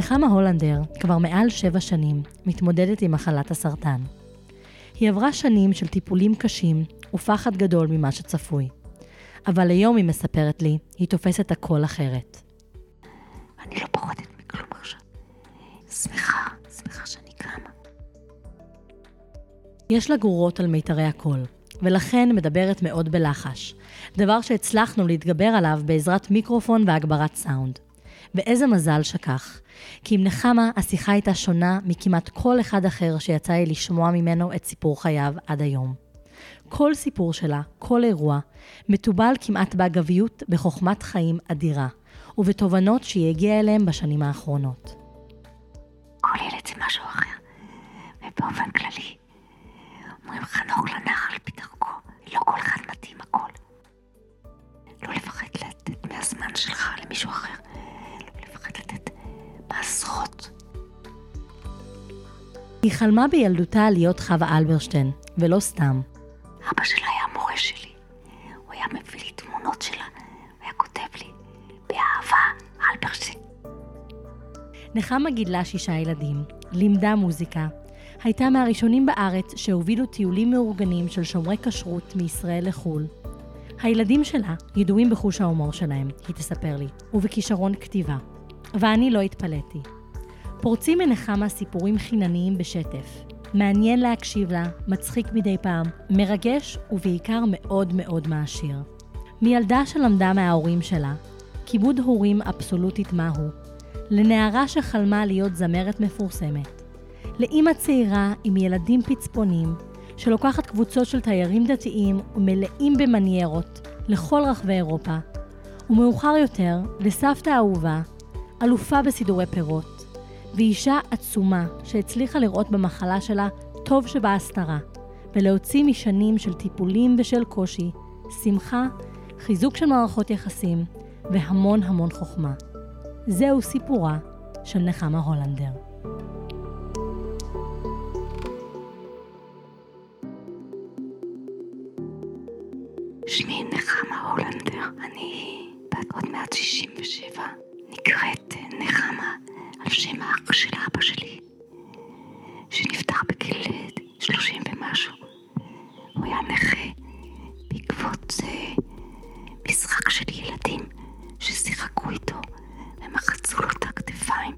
נחמה הולנדר כבר מעל שבע שנים מתמודדת עם מחלת הסרטן. היא עברה שנים של טיפולים קשים ופחד גדול ממה שצפוי. אבל היום היא מספרת לי, היא תופסת הכל אחרת. אני לא פוחדת מכלום עכשיו. שמחה, שמחה שאני קמה. יש לה גרורות על מיתרי הקול, ולכן מדברת מאוד בלחש, דבר שהצלחנו להתגבר עליו בעזרת מיקרופון והגברת סאונד. ואיזה מזל שכך, כי עם נחמה השיחה הייתה שונה מכמעט כל אחד אחר שיצא לי לשמוע ממנו את סיפור חייו עד היום. כל סיפור שלה, כל אירוע, מתובל כמעט באגביות בחוכמת חיים אדירה, ובתובנות שהיא הגיעה אליהם בשנים האחרונות. כל ילד זה משהו אחר, ובאופן כללי, אומרים חנוך לנחל בדרכו, לא כל אחד מתאים הכל. לא לפחד לתת מהזמן שלך למישהו אחר, לא לפחד לתת מעשרות. היא חלמה בילדותה להיות חווה אלברשטיין, ולא סתם. אבא שלה היה המורה שלי. הוא היה מביא לי תמונות שלה, הוא היה כותב לי, באהבה, אלברשטיין. נחמה גידלה שישה ילדים, לימדה מוזיקה, הייתה מהראשונים בארץ שהובילו טיולים מאורגנים של שומרי כשרות מישראל לחו"ל. הילדים שלה ידועים בחוש ההומור שלהם, היא תספר לי, ובכישרון כתיבה. ואני לא התפלאתי. פורצים מנחמה סיפורים חינניים בשטף. מעניין להקשיב לה, מצחיק מדי פעם, מרגש ובעיקר מאוד מאוד מעשיר. מילדה שלמדה מההורים שלה, כיבוד הורים אבסולוטית מהו, לנערה שחלמה להיות זמרת מפורסמת, לאימא צעירה עם ילדים פצפונים, שלוקחת קבוצות של תיירים דתיים ומלאים במניירות לכל רחבי אירופה, ומאוחר יותר, לסבתא אהובה, אלופה בסידורי פירות, ואישה עצומה שהצליחה לראות במחלה שלה טוב שבהסתרה, ולהוציא משנים של טיפולים בשל קושי, שמחה, חיזוק של מערכות יחסים, והמון המון חוכמה. זהו סיפורה של נחמה הולנדר. שמי נחמה הולנדר, אני בת עוד מעט 67, נקראת שם האח של אבא שלי, שנפטר בגיל 30 ומשהו. הוא היה נכה בעקבות אה, משחק של ילדים ששיחקו איתו ומחצו לו את הכתפיים.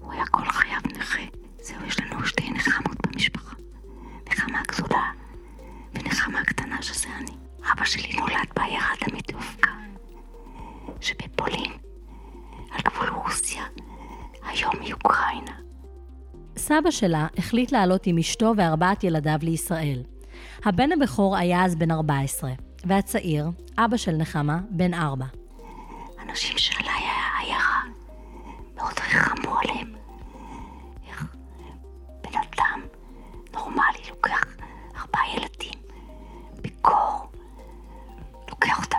הוא היה כל חייו נכה. זהו, יש לנו שתי נחמות במשפחה. נחמה גדולה ונחמה קטנה שזה אני. אבא שלי נולד בעיירה דמיטובקה שבפולין, על גבול רוסיה, היום היא אוקראינה. סבא שלה החליט לעלות עם אשתו וארבעת ילדיו לישראל. הבן הבכור היה אז בן 14, והצעיר, אבא של נחמה, בן 4. אנשים שעליי העיירה מאוד ריחמו עליהם. איך בן אדם נורמלי לוקח ארבעה ילדים בקור, לוקח אותם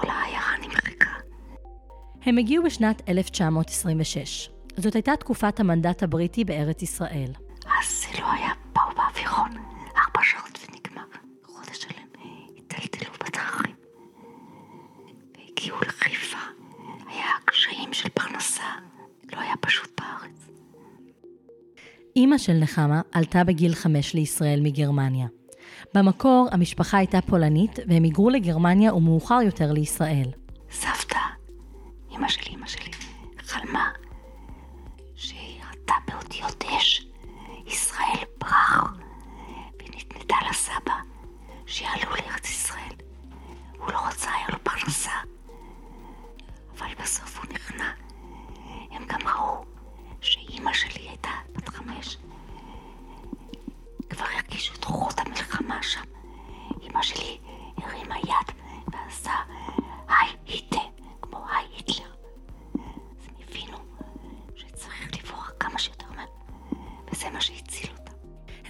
כל העיירה נמחקה. הם הגיעו בשנת 1926. זאת הייתה תקופת המנדט הבריטי בארץ ישראל. אז זה לא היה, באו באווירון, ארבע שעות ונגמר. חודש שלם היטלטלו בדרכים. והגיעו לחיפה. היה קשיים של פרנסה, לא היה פשוט בארץ. אימא של נחמה עלתה בגיל חמש לישראל מגרמניה. במקור המשפחה הייתה פולנית והם היגרו לגרמניה ומאוחר יותר לישראל. סבתא, אמא של אמא שלי, חלמה שהיא ראתה באותיות אש ישראל ברח, ונתנתה לסבא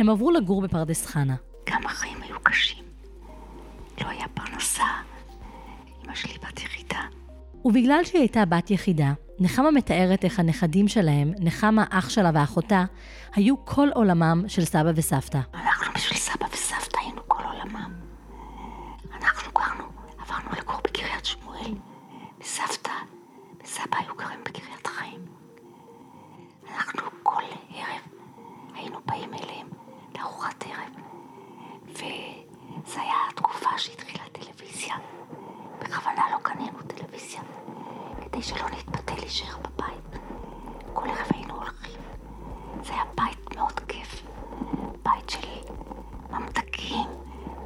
הם עברו לגור בפרדס חנה. גם החיים היו קשים. לא היה פרנסה. אמא שלי בת יחידה. ובגלל שהיא הייתה בת יחידה, נחמה מתארת איך הנכדים שלהם, נחמה, אח שלה ואחותה, היו כל עולמם של סבא וסבתא. אנחנו בשביל סבא וסבתא היינו כל עולמם. אנחנו גרנו, עברנו לגור בקריית שהתחילה טלוויזיה. בכוונה לא קנינו טלוויזיה, כדי שלא נתפתה להישאר בבית. כל ערב היינו הולכים. זה היה בית מאוד כיף. בית של ממתקים,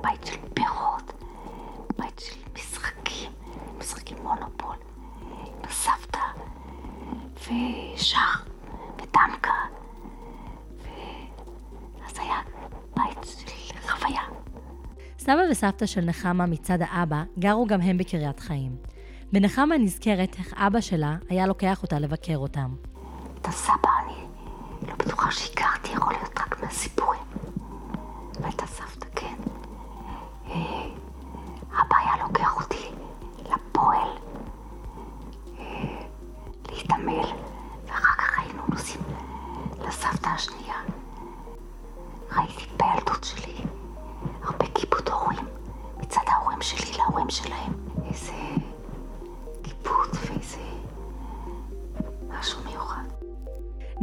בית של פירות, בית של משחקים, משחקים מונופול, עם הסבתא, ושח, ודמקה, ואז היה בית של חוויה. סבא וסבתא של נחמה מצד האבא גרו גם הם בקריית חיים. ונחמה נזכרת איך אבא שלה היה לוקח אותה לבקר אותם. את הסבא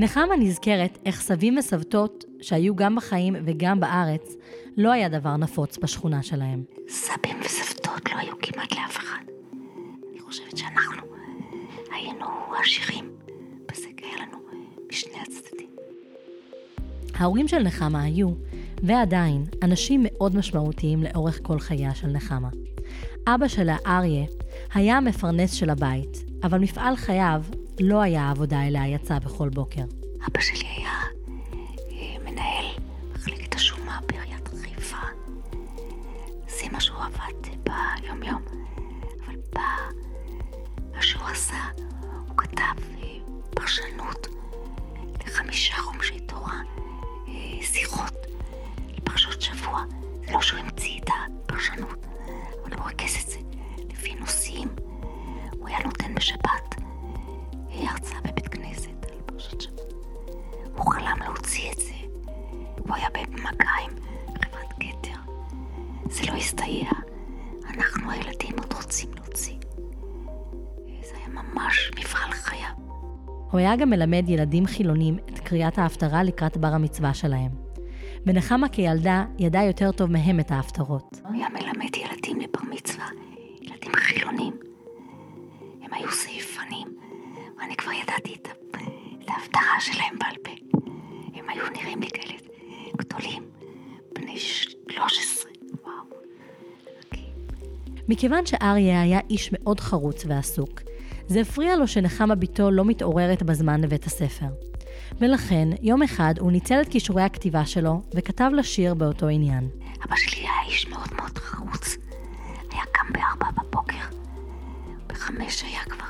נחמה נזכרת איך סבים וסבתות, שהיו גם בחיים וגם בארץ, לא היה דבר נפוץ בשכונה שלהם. סבים וסבתות לא היו כמעט לאף אחד. אני חושבת שאנחנו היינו עשירים. בזה היה לנו משני הצדדים. ההורים של נחמה היו, ועדיין, אנשים מאוד משמעותיים לאורך כל חייה של נחמה. אבא שלה, אריה, היה המפרנס של הבית, אבל מפעל חייו לא היה העבודה אליה יצא בכל בוקר. אבא שלי היה אה, מנהל מחלקת השומה בעיריית חיפה. זה מה שהוא עבד ביום-יום. אבל מה שהוא עשה, הוא כתב אה, פרשנות לחמישה חומשי תורה, אה, שיחות לפרשות שבוע. זה לא שהוא המציא את הפרשנות, אבל הוא רכז את זה לפי נושאים. הוא היה נותן בשבת אה, הרצאה בבית כנסת על פרשת שבוע. הוא חלם להוציא את זה. הוא היה במגע עם חברת כתר. זה לא הסתייע. אנחנו הילדים עוד רוצים להוציא. זה היה ממש מפעל חייו. הוא היה גם מלמד ילדים חילונים את קריאת ההפטרה לקראת בר המצווה שלהם. ונחמה כילדה ידעה יותר טוב מהם את ההפטרות. הוא היה מלמד ילדים לבר מצווה, ילדים חילונים. הם היו סעיפנים, ואני כבר ידעתי את, את ההפטרה שלהם בעל פה. הם היו נראים לי כאלה גדולים, בני 13, וואו. מכיוון שאריה היה איש מאוד חרוץ ועסוק, זה הפריע לו שנחמה בתו לא מתעוררת בזמן לבית הספר. ולכן, יום אחד הוא ניצל את כישורי הכתיבה שלו וכתב לה שיר באותו עניין. אבא שלי היה איש מאוד מאוד חרוץ. היה קם בארבע בבוקר. בחמש היה כבר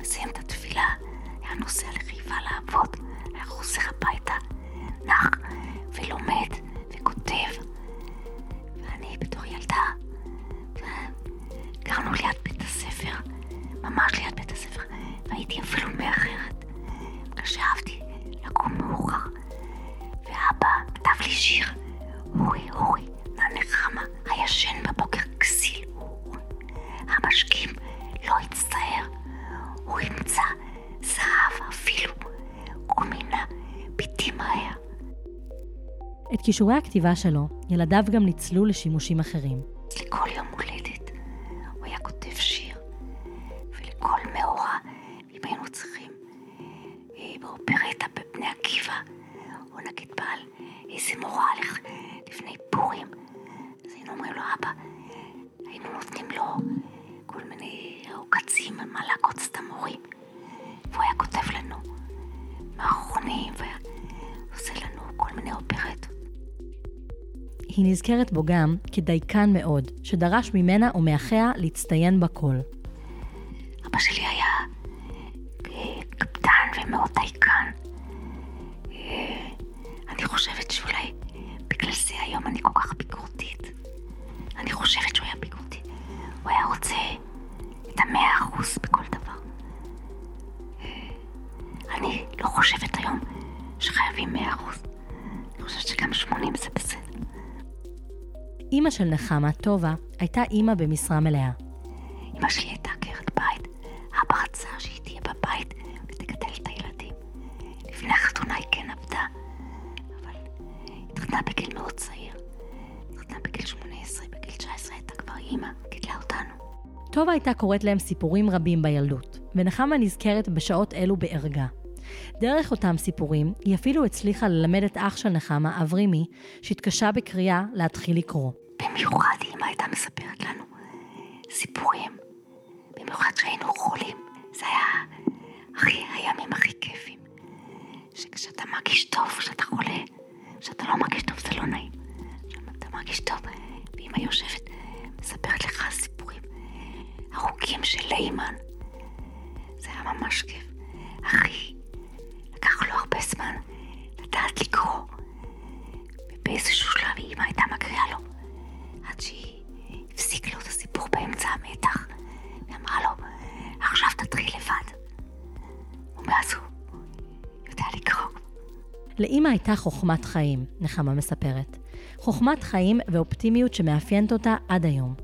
מסיים את התפילה, היה נוסע לחיפה לעבוד, היה חוזר הביתה, נח ולומד וכותב. ואני בתור ילדה, גרנו ליד בית הספר, ממש ליד בית הספר, והייתי אפילו מאחרת, בגלל שאהבתי לקום מאוחר. ואבא כתב לי שיר, אורי, אורי, את כישורי הכתיבה שלו, ילדיו גם ניצלו לשימושים אחרים. נזכרת בו גם כדייקן מאוד, שדרש ממנה ומאחיה להצטיין בכל. נחמה, טובה, הייתה אימא במשרה מלאה. אמא שלי הייתה עקרת בית. אבא רצה שהיא תהיה בבית ותגדל את הילדים. לפני החתונה היא כן עבדה, אבל התחתנה בגיל מאוד צעיר. התחתנה בגיל 18, בגיל 19 הייתה כבר אימא גידלה אותנו. טובה הייתה קוראת להם סיפורים רבים בילדות, ונחמה נזכרת בשעות אלו בערגה. דרך אותם סיפורים, היא אפילו הצליחה ללמד את אח של נחמה, אברימי, שהתקשה בקריאה להתחיל לקרוא. במיוחד אמא הייתה מספרת לנו סיפורים, במיוחד כשהיינו חולים. זה היה הכי, הימים הכי כיפים. שכשאתה מרגיש טוב, כשאתה חולה, כשאתה לא מרגיש טוב זה לא נעים. כשאתה מרגיש טוב, ואמא יושבת, מספרת לך סיפורים ארוכים של לימן. זה היה ממש כיף. אחי, לקח לו הרבה זמן לדעת לקרוא. ובאיזשהו לאימא הייתה חוכמת חיים, נחמה מספרת. חוכמת חיים ואופטימיות שמאפיינת אותה עד היום.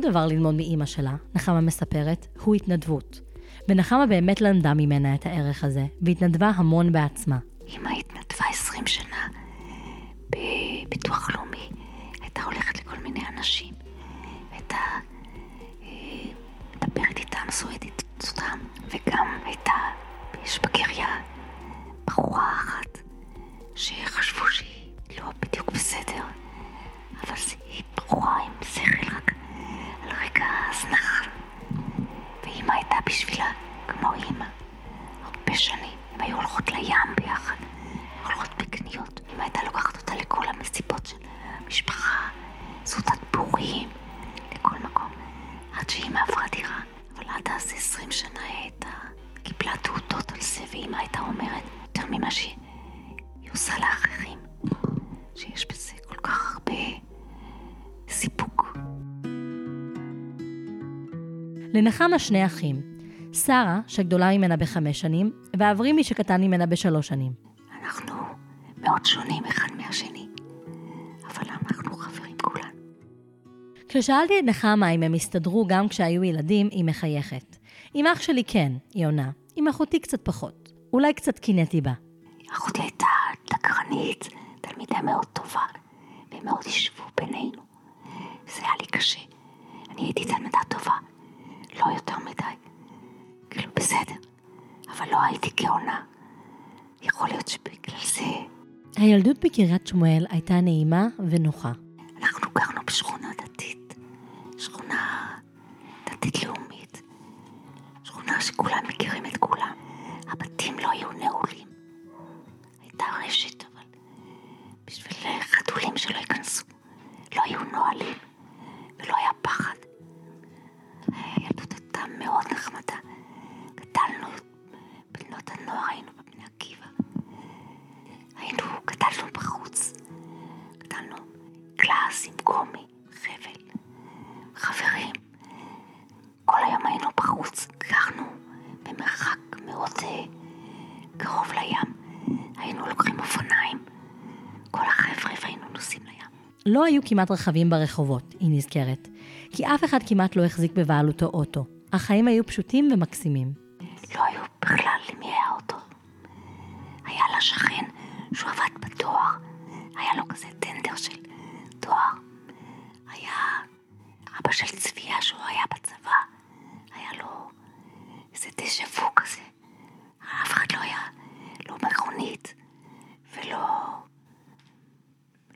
עוד דבר ללמוד מאימא שלה, נחמה מספרת, הוא התנדבות. ונחמה באמת למדה ממנה את הערך הזה, והתנדבה המון בעצמה. לנחמה שני אחים, שרה, שגדולה ממנה בחמש שנים, ואברימי שקטן ממנה בשלוש שנים. אנחנו מאוד שונים אחד מהשני, אבל אנחנו חברים כולנו. כששאלתי את נחמה אם הם הסתדרו גם כשהיו ילדים, היא מחייכת. עם אח שלי כן, היא עונה. עם אחותי קצת פחות. אולי קצת קינאתי בה. אחותי הייתה דקרנית, תלמידה מאוד טובה, והם מאוד ישבו בינינו. זה היה לי קשה. אני הייתי תלמידה טובה, לא יותר מדי. כאילו, בסדר, אבל לא הייתי גאונה. יכול להיות שבגלל זה הילדות בקריית שמואל הייתה נעימה ונוחה. אנחנו גרנו בשכונה דתית, שכונה דתית-לאומית, שכונה שכולם מכירים את כולם. הבתים לא היו נעולים. הייתה רשת, אבל בשביל חתולים שלא ייכנסו. לא היו נהלים, ולא היה פחד. הילדות הייתה מאוד נחמדה. גדלנו, בנות הנוער היינו בבני עקיבא. היינו, גדלנו בחוץ. גדלנו קלאס עם גומי, חבל, חברים. כל היום היינו בחוץ, גרנו במרחק מאוד אה, קרוב לים. היינו לוקחים אופניים, כל החבר'ה והיינו נוסעים לים. לא היו כמעט רכבים ברחובות, היא נזכרת, כי אף אחד כמעט לא החזיק בבעלותו אוטו. החיים היו פשוטים ומקסימים. לא היו בכלל למי היה אוטו. היה לה שכן שהוא עבד בדואר, היה לו כזה טנדר של דואר. היה אבא של צביה שהוא היה בצבא, היה לו איזה דז'ה וו כזה. אף אחד לא היה, לא מכונית ולא...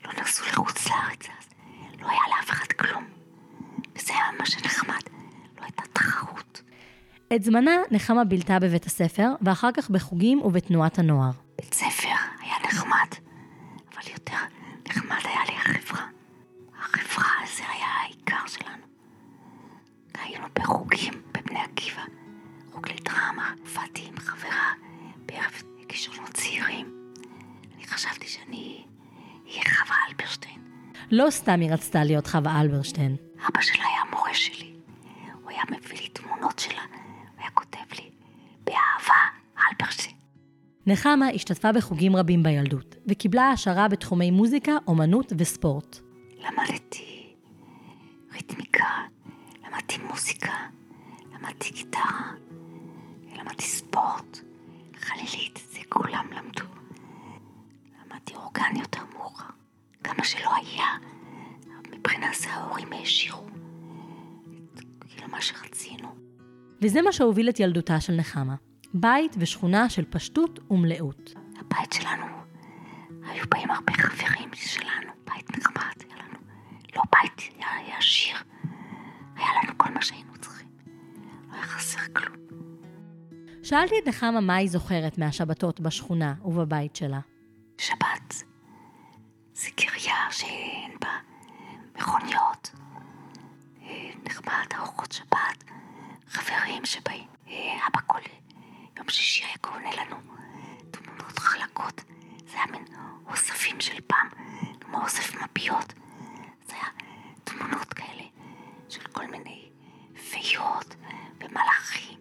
לא נסעו לחוץ לארץ אז. לא היה לאף אחד כלום. וזה היה ממש נחמד. לא הייתה תחרות. את זמנה נחמה בילתה בבית הספר, ואחר כך בחוגים ובתנועת הנוער. בית ספר היה נחמד, אבל יותר נחמד היה לי החברה. החברה זה היה העיקר שלנו. היינו בחוגים בבני עקיבא, חוג לדרמה, הופעתי עם חברה בערב כישרונות צעירים. אני חשבתי שאני אהיה חווה אלברשטיין. לא סתם היא רצתה להיות חווה אלברשטיין. אבא שלה היה המורה שלי. הוא היה מביא לי תמונות שלה, הוא היה כותב לי, באהבה, אלברשטיין. נחמה השתתפה בחוגים רבים בילדות, וקיבלה העשרה בתחומי מוזיקה, אומנות וספורט. למדתי ריתמיקה, למדתי מוזיקה, למדתי גיטרה, למדתי ספורט, חלילית, זה כולם למדו. למדתי אורגן יותר מאוחר, כמה שלא היה, מבחינה זה ההורים העשירו, כאילו מה שרצינו. וזה מה שהוביל את ילדותה של נחמה. בית ושכונה של פשטות ומלאות. הבית שלנו, היו באים הרבה חברים שלנו, בית נחמד היה לנו. לא בית, היה, היה עשיר. היה לנו כל מה שהיינו צריכים. לא היה חסר כלום. שאלתי את נחמה מה היא זוכרת מהשבתות בשכונה ובבית שלה. שבת זה קריה שאין בה מכוניות. אה, נחמד, ארוחות שבת, חברים שבאים. אה, אבא כל יום שישי היה קונה לנו תמונות חלקות. זה היה מין אוספים של פעם, כמו אוסף מפיות. זה היה תמונות כאלה של כל מיני פיות ומלאכים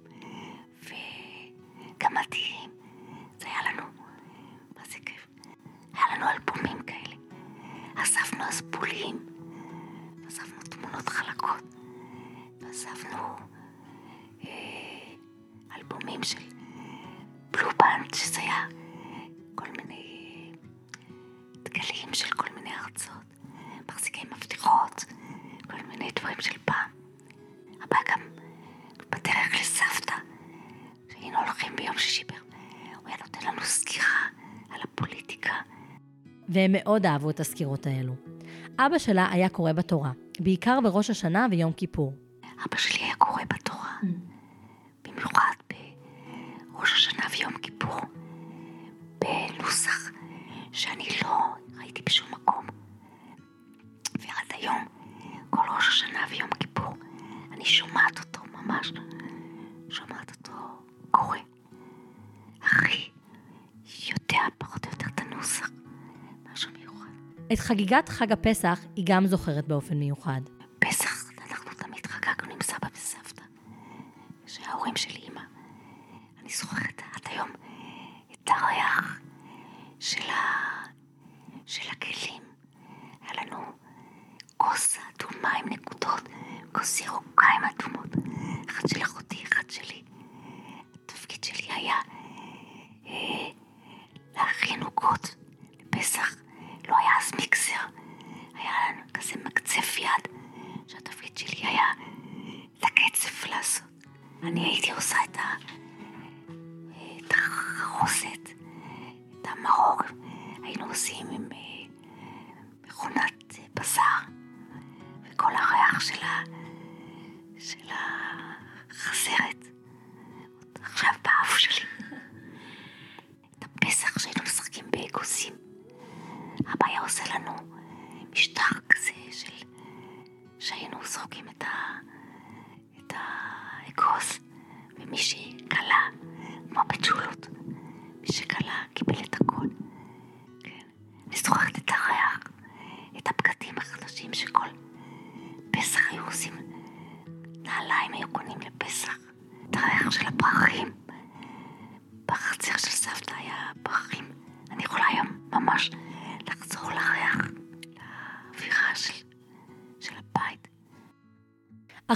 וגמדים. זה היה לנו, מה זה כיף? היה לנו אלבומים כאלה. אספנו אז בולים, אספנו תמונות חלקות, ואספנו אה, אלבומים של בלובנד, שזה היה כל מיני דגלים של כל מיני ארצות, מחזיקי מפתחות, כל מיני דברים של פעם. אבא גם בדרך לסבתא, כשהיינו הולכים ביום שישי, הוא היה נותן לנו סקירה על הפוליטיקה. והם מאוד אהבו את הסקירות האלו. אבא שלה היה קורא בתורה, בעיקר בראש השנה ויום כיפור. אבא שלי היה קורא בתורה, במיוחד השנה ויום כיפור, בנוסח שאני לא ראיתי בשום מקום. ועד היום, כל ראש השנה ויום כיפור, אני שומעת אותו ממש, שומעת אותו קורא. אחי יודע פחות או יותר את הנוסח, משהו מיוחד. את חגיגת חג הפסח היא גם זוכרת באופן מיוחד.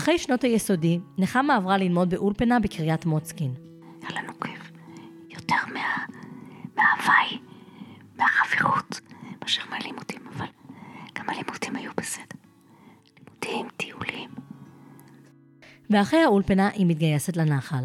אחרי שנות היסודי, נחמה עברה ללמוד באולפנה בקריית מוצקין. היה לנו כיף. יותר מה, מההוואי, מהחברות, מאשר מהלימודים, אבל גם הלימודים היו בסדר. לימודים, טיולים. ואחרי האולפנה היא מתגייסת לנחל.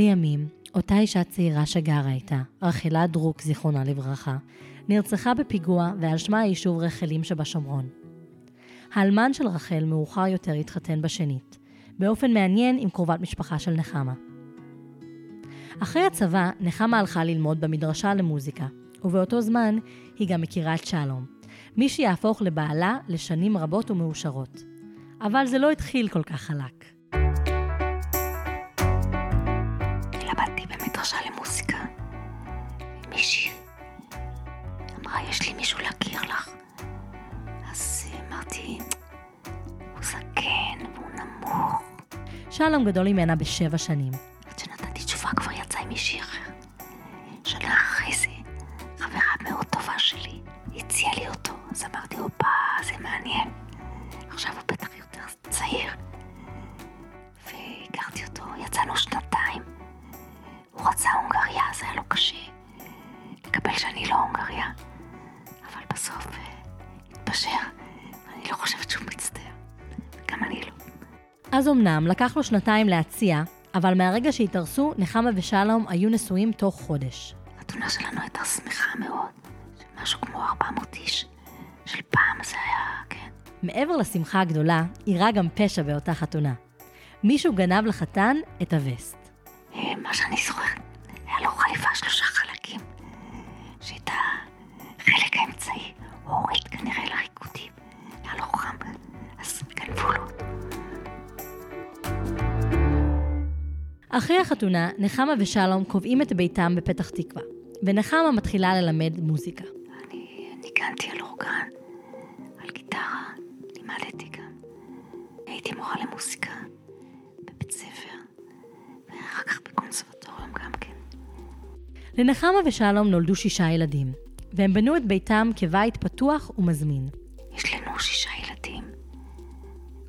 לימים, אותה אישה צעירה שגרה איתה, רחלה דרוק, זיכרונה לברכה, נרצחה בפיגוע ועל שמה היישוב רחלים שבשומרון. האלמן של רחל מאוחר יותר התחתן בשנית, באופן מעניין עם קרובת משפחה של נחמה. אחרי הצבא, נחמה הלכה ללמוד במדרשה למוזיקה, ובאותו זמן היא גם מכירה את שלום, מי שיהפוך לבעלה לשנים רבות ומאושרות. אבל זה לא התחיל כל כך חלק. שלום גדול ממנה בשבע שנים. אז אמנם לקח לו שנתיים להציע, אבל מהרגע שהתארסו, נחמה ושלום היו נשואים תוך חודש. החתונה שלנו הייתה שמחה מאוד. משהו כמו 400 איש. של פעם זה היה, כן. מעבר לשמחה הגדולה, אירע גם פשע באותה חתונה. מישהו גנב לחתן את הווסט. אה, מה שאני זוכרת, היה לו חליפה שלושה חלקים. שאת החלק האמצעי הוא הוריד אחרי החתונה, נחמה ושלום קובעים את ביתם בפתח תקווה, ונחמה מתחילה ללמד מוזיקה. אני ניגנתי על אורגן, על גיטרה, לימדתי גם. הייתי מורה למוזיקה בבית ספר, ואחר כך בקונסרבטוריום גם כן. לנחמה ושלום נולדו שישה ילדים, והם בנו את ביתם כבית פתוח ומזמין. יש לנו שישה ילדים,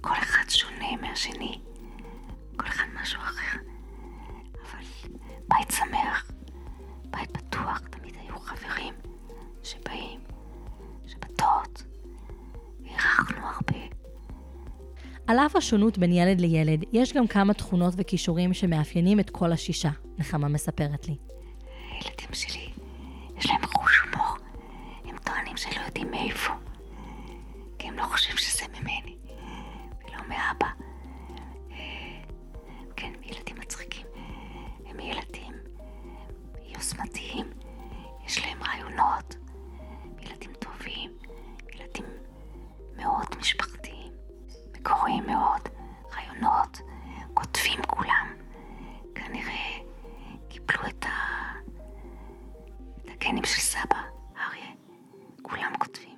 כל אחד שונה מהשני, כל אחד משהו אחר, בית שמח, בית פתוח, תמיד היו חברים שבאים, שבתות, אירחנו הרבה. על אף השונות בין ילד לילד, יש גם כמה תכונות וכישורים שמאפיינים את כל השישה, נחמה מספרת לי. הילדים שלי, יש להם חוש הומור, הם טוענים שלא יודעים מאיפה, כי הם לא חושבים שזה ממני, ולא מאבא. אה, כן, ילדים מצחיקים. הם ילדים יוזמתיים, יש להם רעיונות, ילדים טובים, ילדים מאוד משפחתיים, מקוריים מאוד, רעיונות, כותבים כולם. כנראה קיבלו את, ה... את הגנים של סבא, אריה. כולם כותבים.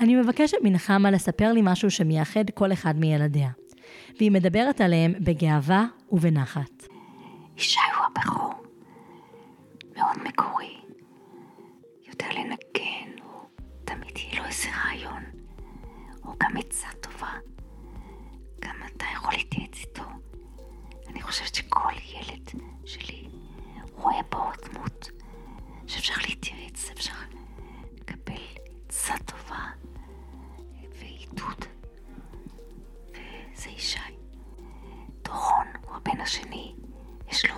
אני מבקשת מנחמה לספר לי משהו שמייחד כל אחד מילדיה, והיא מדברת עליהם בגאווה ובנחת. ישי הוא הבכור, מאוד מקורי, יודע לנגן, הוא תמיד יהיה לו איזה רעיון, הוא גם עצה טובה, גם אתה יכול להתייעץ איתו. אני חושבת שכל ילד שלי רואה בו דמות. שאפשר להתייעץ, אפשר לקבל עצה טובה ועידוד, וזה ישי. דורון הוא הבן השני, יש לו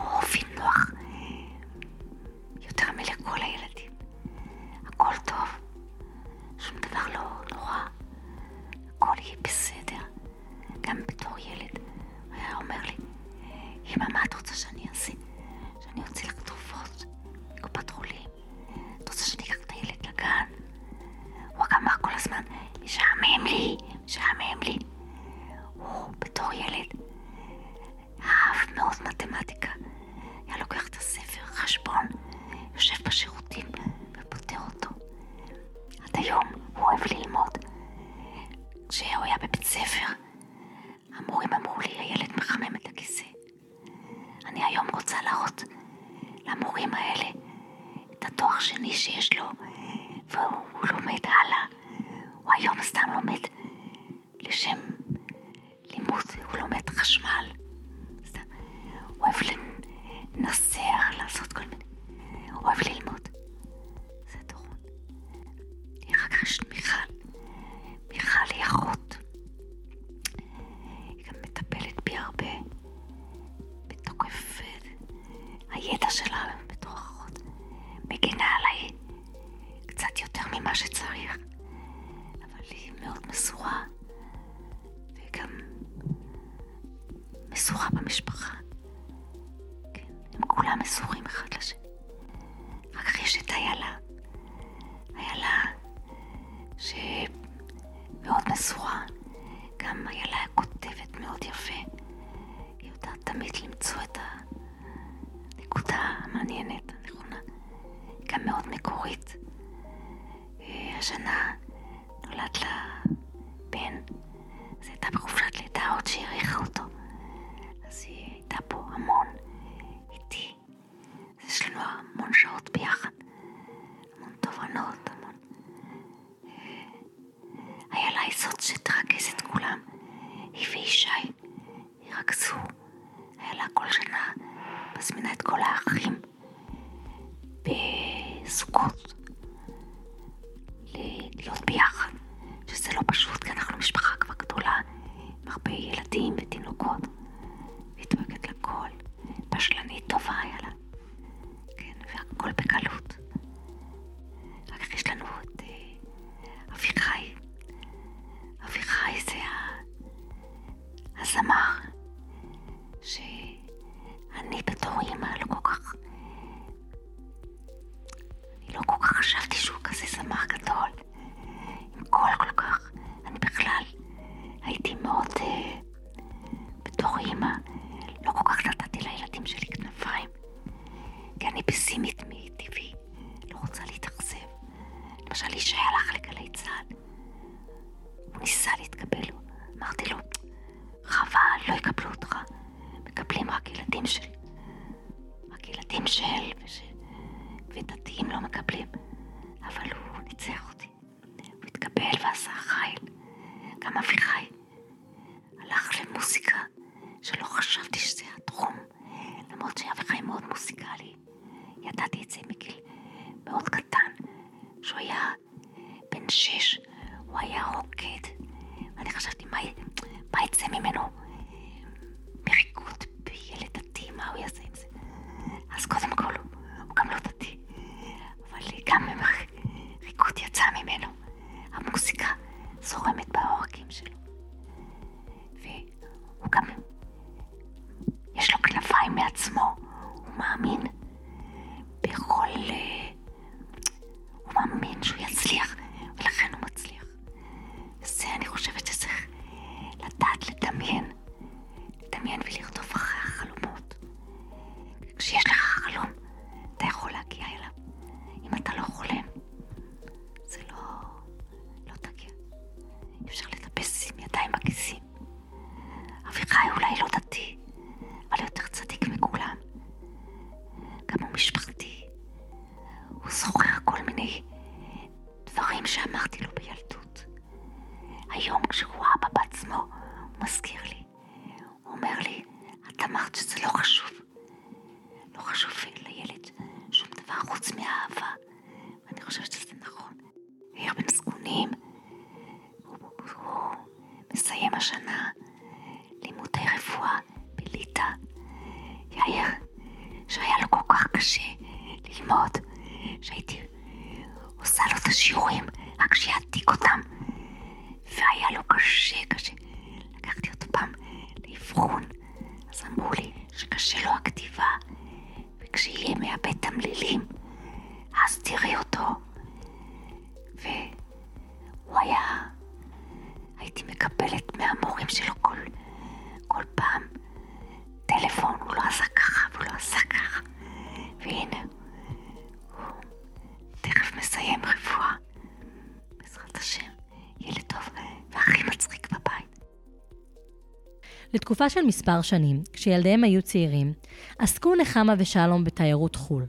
לתקופה של מספר שנים, כשילדיהם היו צעירים, עסקו נחמה ושלום בתיירות חו"ל.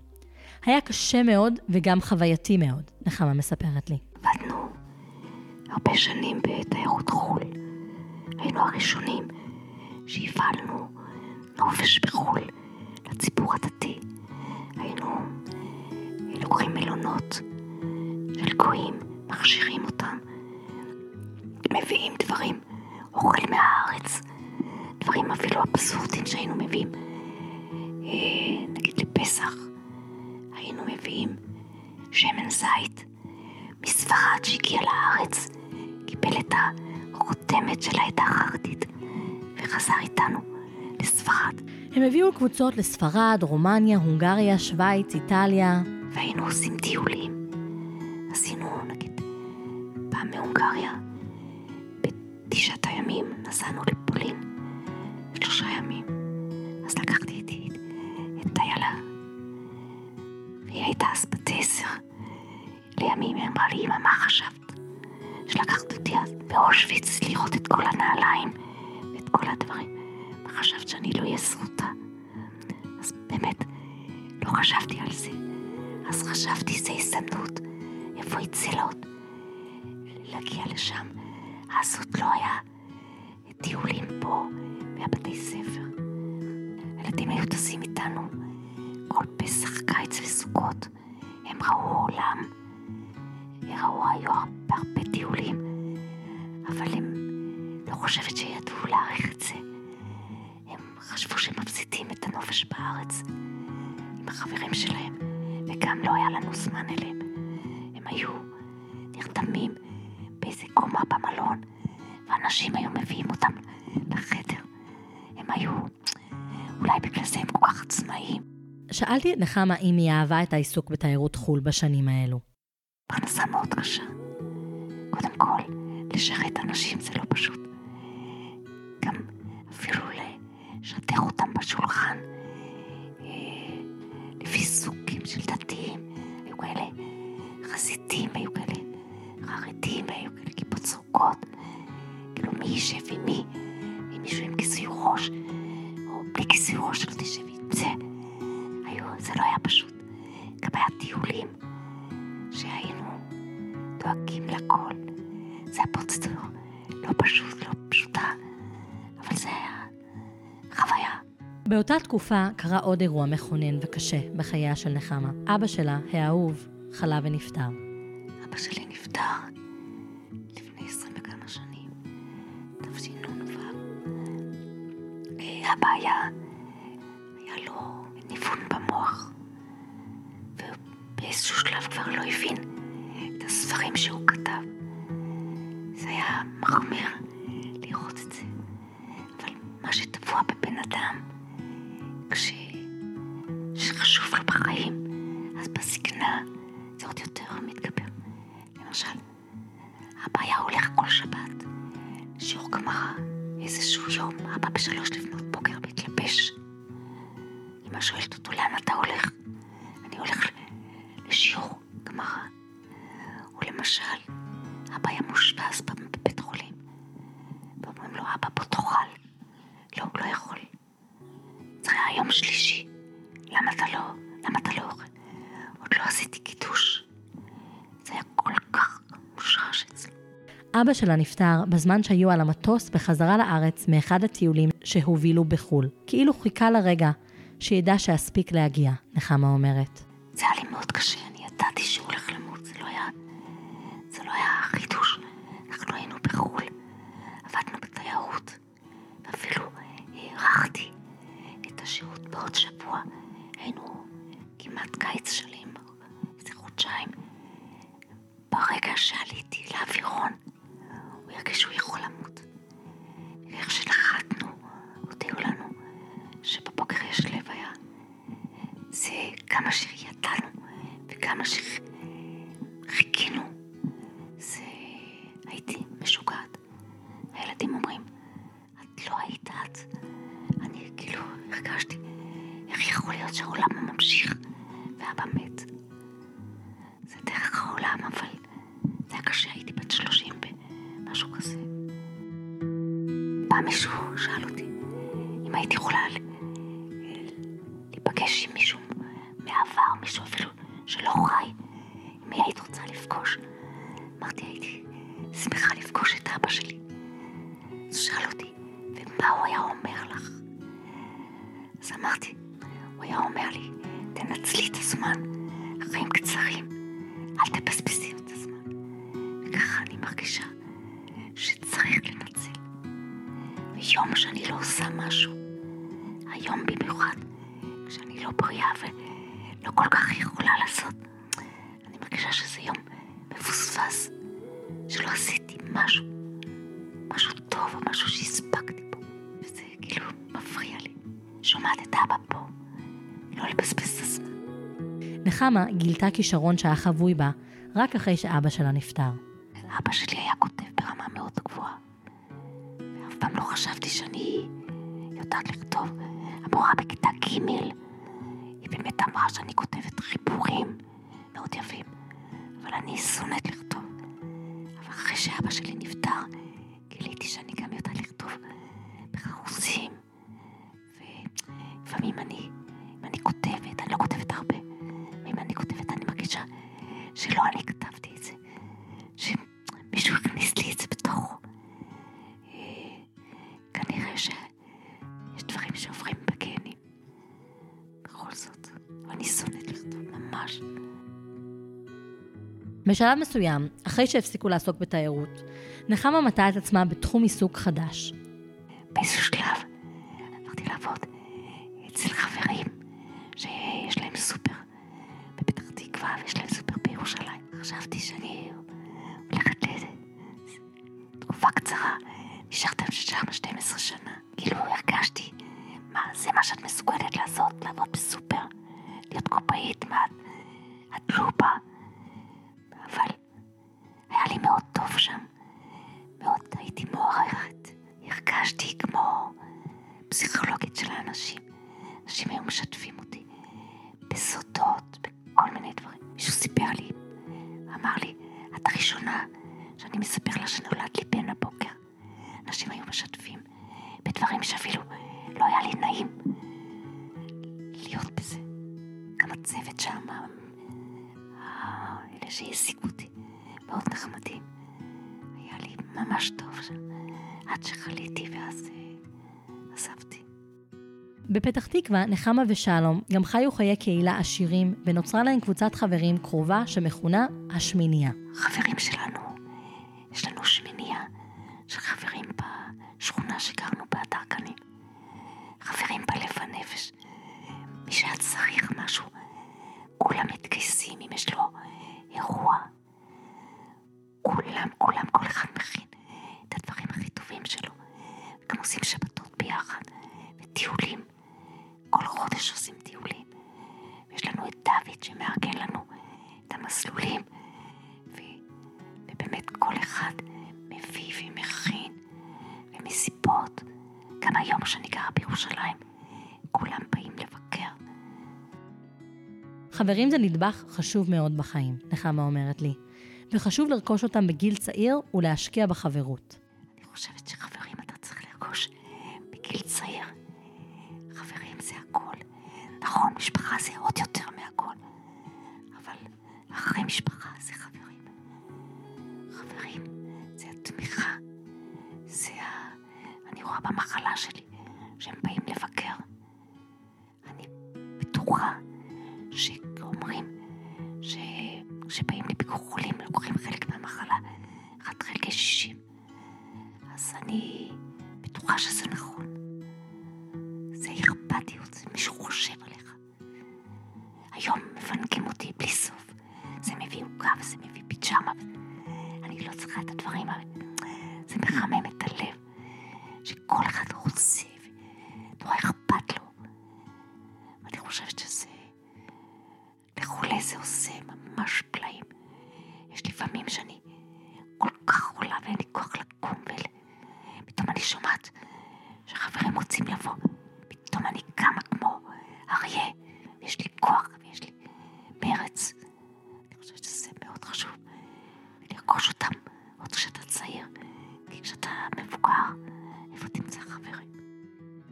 היה קשה מאוד וגם חווייתי מאוד, נחמה מספרת לי. עבדנו הרבה שנים בתיירות חו"ל. היינו הראשונים שהפעלנו קבוצות לספרד, רומניה, הונגריה, שווייץ, איטליה. והיינו עושים טיולים. עשינו, נגיד, פעם מהונגריה, בתשעת הימים נסענו לפולין, שלושה ימים. אז לקחתי איתי את איילה, והיא הייתה אז בת עשר. לימים היא אמרה לי, אמא, מה חשבת? שלקחת אותי אז באושוויץ לראות את כל הנעליים ואת כל הדברים. מה חשבת שאני לא אהיה זכותה? לא חשבתי על זה. אז חשבתי, זו הזדמנות. איפה יצא עוד? להגיע לשם. אז עוד לא היה טיולים פה מהבתי ספר. הילדים היו טסים איתנו כל פסח, קיץ וסוכות. הם ראו עולם. ראו, היו הרבה, הרבה טיולים. אבל הם לא חושבת שידעו להעריך את זה. הם חשבו שהם מפסידים את הנופש בארץ עם החברים שלהם, וגם לא היה לנו זמן אליהם. הם היו נרתמים באיזה קומה במלון, ואנשים היו מביאים אותם לחדר. הם היו, אולי בגלל זה הם כל כך עצמאיים. שאלתי את נחמה אם היא אהבה את העיסוק בתיירות חו"ל בשנים האלו. פרנסה מאוד קשה. קודם כל, לשרת אנשים זה לא פשוט. גם אפילו לשטח אותם בשולחן, לפי סוגים של דתיים. היו כאלה חסידים, היו כאלה חרדים, היו כאלה כיפות סרוגות. כאילו מי יישב עם מי, עם מישהו עם כיסוי ראש, או בלי כיסוי ראש, שלא תשב עם זה. היו, זה לא היה פשוט. גם היה טיולים שהיינו דואגים לכל. זה היה פרוצדורה לא פשוט, לא פשוטה, אבל זה היה חוויה. באותה תקופה קרה עוד אירוע מכונן וקשה בחייה של נחמה. אבא שלה, האהוב, חלה ונפטר. אבא שלי נפטר תשנ"ו. אה, היה לו ניוון במוח, ובאיזשהו שלב כבר לא הבין את הספרים שהוא כתב. זה היה מחמיר לראות את זה, אבל מה שטבוע בבן אדם, אבא שלה נפטר בזמן שהיו על המטוס בחזרה לארץ מאחד הטיולים שהובילו בחו"ל. כאילו חיכה לרגע שידע שאספיק להגיע, נחמה אומרת. ויום שאני לא עושה משהו, היום במיוחד, כשאני לא בריאה ולא כל כך יכולה לעשות, אני מרגישה שזה יום מפוספס, שלא עשיתי משהו, משהו טוב או משהו שהספקתי בו, וזה כאילו מפריע לי. שומעת את אבא פה, לא לבזבז את הזמן. נחמה גילתה כישרון שהיה חבוי בה רק אחרי שאבא שלה נפטר. אבא שלי היה חשבתי שאני יודעת לכתוב. המורה בכיתה ג' היא באמת אמרה שאני כותבת חיבורים מאוד יפים, אבל אני שונאת לכתוב. אבל אחרי שאבא שלי נפטר, גיליתי שאני גם יודעת לכתוב בחרוזים, ולפעמים אני, אם אני כותבת, אני לא כותבת הרבה, ואם אני כותבת אני מרגישה שלא אני כתבתי אני שונאת לכתוב, ממש. בשלב מסוים, אחרי שהפסיקו לעסוק בתיירות, נחמה מצאה את עצמה בתחום עיסוק חדש. באיזשהו שלב עברתי לעבוד אצל חברים שיש להם סופר בפתח תקווה ויש להם סופר בירושלים. חשבתי שאני הולכת לתקופה קצרה, נשארתם שם 12 שנה. כאילו הרגשתי, מה, זה מה שאת מסוגלת לעשות, לעבוד בסופר, להיות קופאית, מה, את- את לא באה. אבל היה לי מאוד טוב שם. מאוד הייתי מוערכת. הרגשתי כמו פסיכולוגית של האנשים. אנשים היו משתפים אותי בסודות, בכל מיני דברים. מישהו סיפר לי, אמר לי, את הראשונה שאני מספר לה שנולד לי בן הבוקר. אנשים היו משתפים בדברים שאפילו לא היה לי נעים להיות בזה. הצוות שם, אה, אלה שהעסיקו אותי, מאוד נחמדים. היה לי ממש טוב שם, עד שחליתי ואז אה, עזבתי. בפתח תקווה, נחמה ושלום גם חיו חיי קהילה עשירים, ונוצרה להם קבוצת חברים קרובה שמכונה השמינייה. חברים שלנו, חברים זה נדבך חשוב מאוד בחיים, נחמה אומרת לי, וחשוב לרכוש אותם בגיל צעיר ולהשקיע בחברות.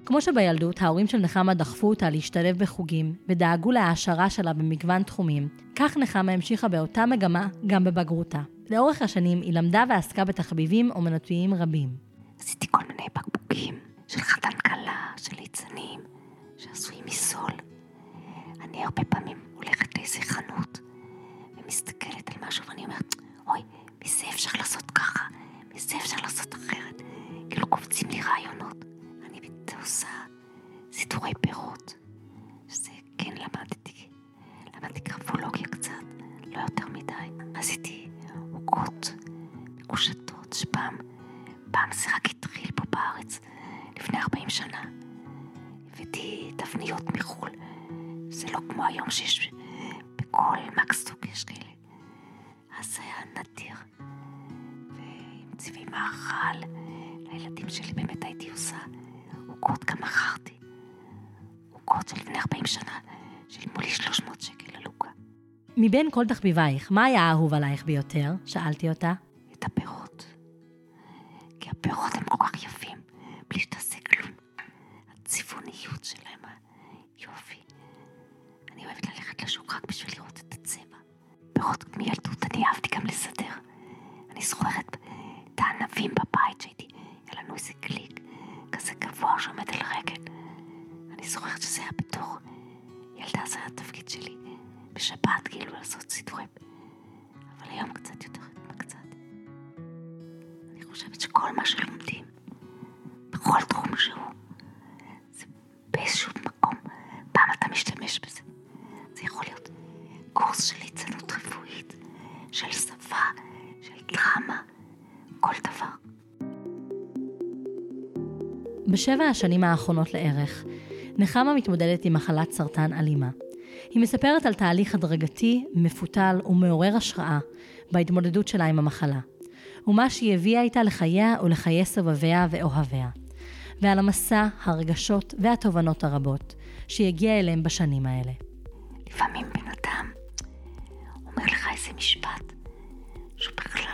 כמו שבילדות ההורים של נחמה דחפו אותה להשתלב בחוגים ודאגו להעשרה שלה במגוון תחומים, כך נחמה המשיכה באותה מגמה גם בבגרותה. לאורך השנים היא למדה ועסקה בתחביבים אומנותיים רבים. עשיתי כל מיני בקבוקים של חתן כלה, של ליצנים, שעשויים מסול. אני הרבה פעמים הולכת לאיזה חנות ומסתכלת על משהו ואני אומרת, אוי, מזה אפשר לעשות ככה, מזה אפשר לעשות אחרת. כאילו קופצים לי רעיונות. עושה סידורי פירות, שזה כן למדתי. למדתי גרפולוגיה קצת, לא יותר מדי. עשיתי עוגות מקושטות, שפעם, פעם זה רק התחיל פה בארץ, לפני 40 שנה. הבאתי תבניות מחו"ל, זה לא כמו היום שיש בכל מקסטוק יש כאלה. אז זה היה נדיר. ועם צבעי מאכל, לילדים שלי באמת הייתי עושה עוגות גם מכרתי. עוגות של לפני 40 שנה, שילמו לי 300 שקל על עוגה. מבין כל תחביבייך, מה היה האהוב עלייך ביותר? שאלתי אותה. את הפירות. כי הפירות הם כל כך יפים, בלי שתעשה כלום. הצבעוניות שלהם, היופי. אני אוהבת ללכת לשוק רק בשביל לראות את הצבע. פירות מילדות אני אהבתי גם לסדר. אני זוכרת את הענבים בבית שהייתי, היה לנו איזה קליק כזה גבוה שעומד על רגל. אני זוכרת שזה היה בתור ילדה, זה היה התפקיד שלי בשבת, כאילו לעשות סידורים. אבל היום קצת יותר התמקצעתי. אני חושבת שכל מה שלומדים, בכל תחום שהוא, זה באיזשהו מקום, פעם אתה משתמש בזה. זה יכול להיות קורס של ליצנות רפואית, של שפה, של דרמה, כל דבר. בשבע השנים האחרונות לערך, נחמה מתמודדת עם מחלת סרטן אלימה. היא מספרת על תהליך הדרגתי, מפותל ומעורר השראה בהתמודדות שלה עם המחלה, ומה שהיא הביאה איתה לחייה ולחיי סובביה ואוהביה, ועל המסע, הרגשות והתובנות הרבות שהיא הגיעה אליהם בשנים האלה. לפעמים בן אדם אומר לך איזה משפט שהוא בכלל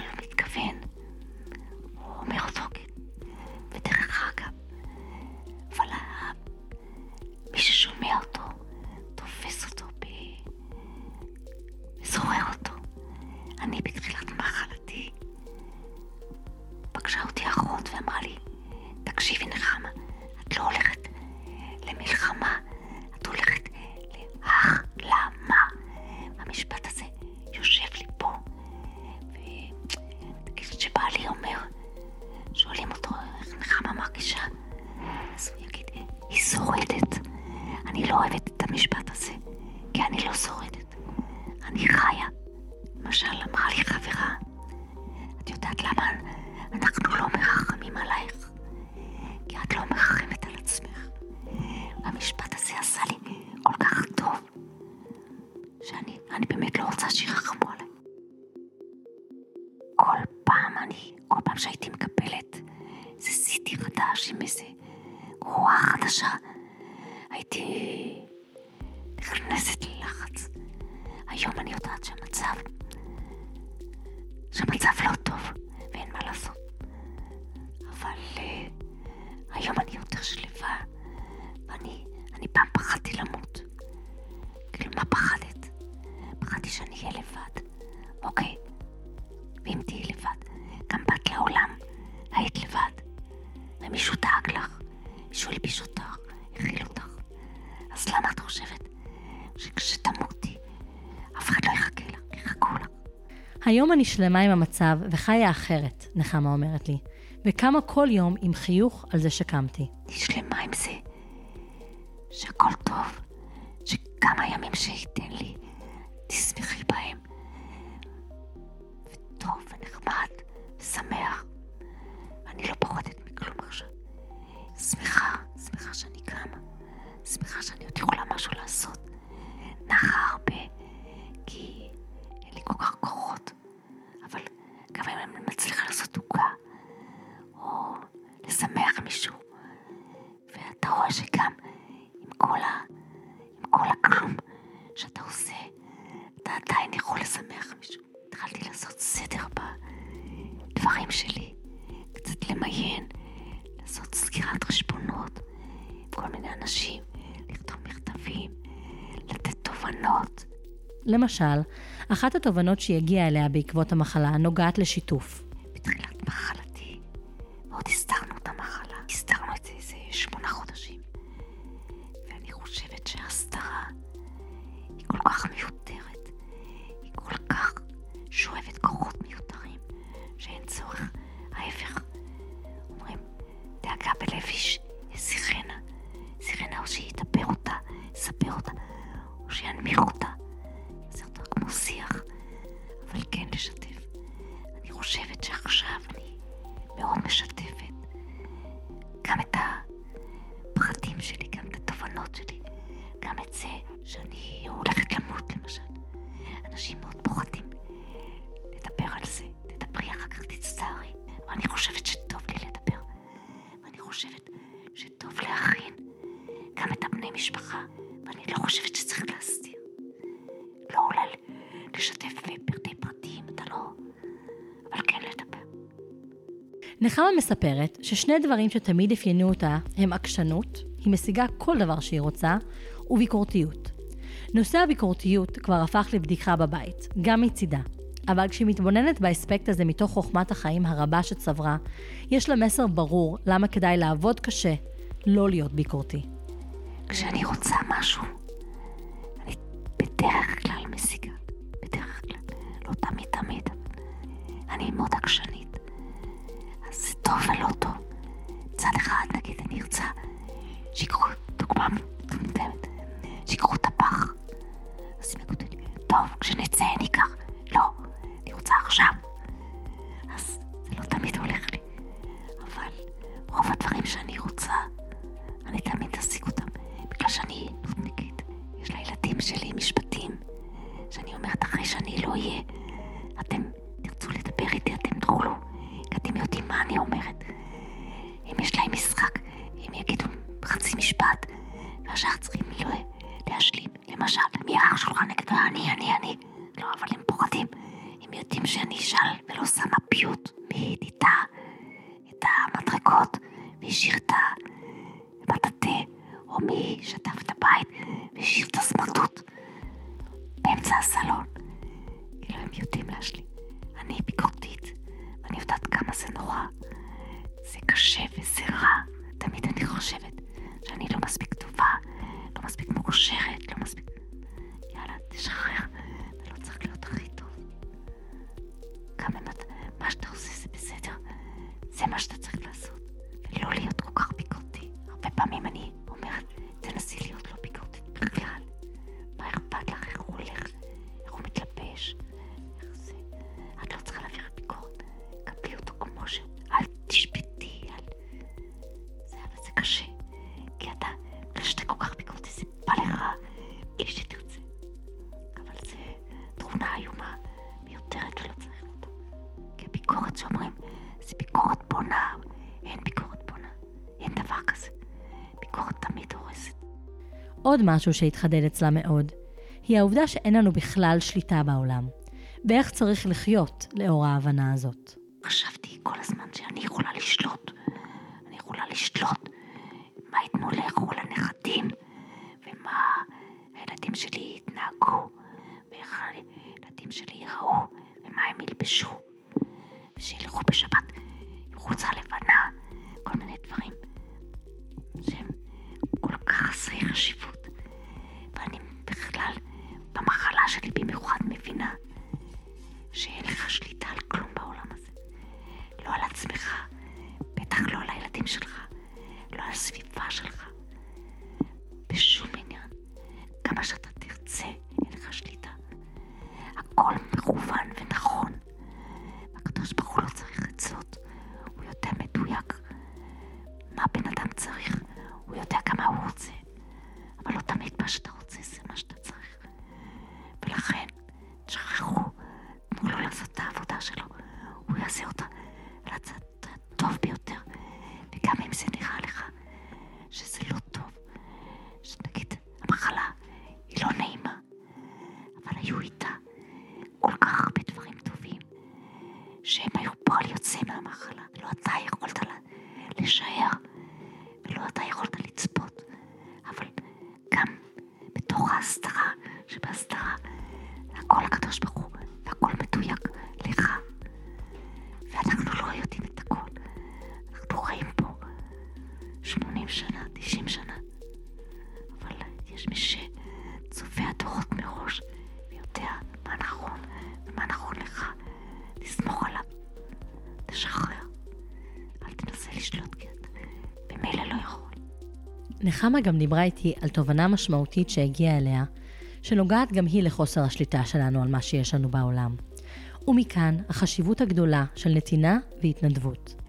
ואמרה לי, תקשיבי נחמה, את לא הולכת למלחמה, את הולכת להחלמה. המשפט הזה יושב לי פה, ותגיד שבעלי אומר, שואלים אותו איך נחמה מרגישה, אז הוא יגיד, היא שורדת. אני לא אוהבת את המשפט הזה, כי אני לא שורדת. אני חיה. למשל, אמרה לי חברה, את יודעת למה אנחנו לא מרחמים עלייך? כי את לא מרחמת על עצמך. המשפט הזה עשה לי כל כך טוב, שאני אני באמת לא רוצה שירחמו עליי. כל פעם אני, כל פעם שהייתי מקבלת איזה סיטי חדש עם איזה רוח חדשה, הייתי נכנסת ללחץ. היום אני יודעת שהמצב, שהמצב לא טוב ואין מה לעשות. אבל uh, היום אני יותר שלווה, ואני אני פעם פחדתי למות. כאילו, מה פחדת? פחדתי שאני אהיה לבד. אוקיי, ואם תהיי לבד, גם באת לעולם, היית לבד. ומישהו דאג לך, מישהו הלביש אותך, הכיל אותך. אז למה את חושבת שכשתמותי, אף אחד לא יחכה לך, יחכו לך? היום אני שלמה עם המצב וחיה אחרת, נחמה אומרת לי, וקמה כל יום עם חיוך על זה שקמתי. אני שלמה עם זה שהכל טוב, שכמה ימים שייתן לי, תשמחי בהם. וטוב ונחמד, למשל, אחת התובנות שהיא הגיעה אליה בעקבות המחלה נוגעת לשיתוף. נחמה מספרת ששני דברים שתמיד אפיינו אותה הם עקשנות, היא משיגה כל דבר שהיא רוצה, וביקורתיות. נושא הביקורתיות כבר הפך לבדיחה בבית, גם מצידה. אבל כשהיא מתבוננת באספקט הזה מתוך חוכמת החיים הרבה שצברה, יש לה מסר ברור למה כדאי לעבוד קשה, לא להיות ביקורתי. כשאני רוצה משהו, אני בדרך כלל משיגה, בדרך כלל, לא תמיד תמיד, אני מאוד עקשנית. טוב ולא טוב. צד אחד, נגיד, אני ארצה שיקחו, דוגמה מטומטמת, שיקחו את הפח. אז הם יגידו לי, טוב, כשנצא ניקח. עוד משהו שהתחדד אצלה מאוד, היא העובדה שאין לנו בכלל שליטה בעולם, ואיך צריך לחיות לאור ההבנה הזאת. חשבתי כל הזמן שאני יכולה לשלוט. אני יכולה לשלוט מה ייתנו לאכול הנכדים, ומה הילדים שלי יתנהגו, ואיך הילדים שלי ייראו, ומה הם ילבשו, ושילכו בשבת עם חולצה לבנה, כל מיני דברים שהם כל כך חסרי חשיבות. הנשמה שלי במיוחד מבינה שאין לך שליטה על כלום בעולם הזה. לא על עצמך, בטח לא על הילדים שלך, לא על הסביבה שלך. נחמה גם דיברה איתי על תובנה משמעותית שהגיעה אליה, שנוגעת גם היא לחוסר השליטה שלנו על מה שיש לנו בעולם. ומכאן החשיבות הגדולה של נתינה והתנדבות.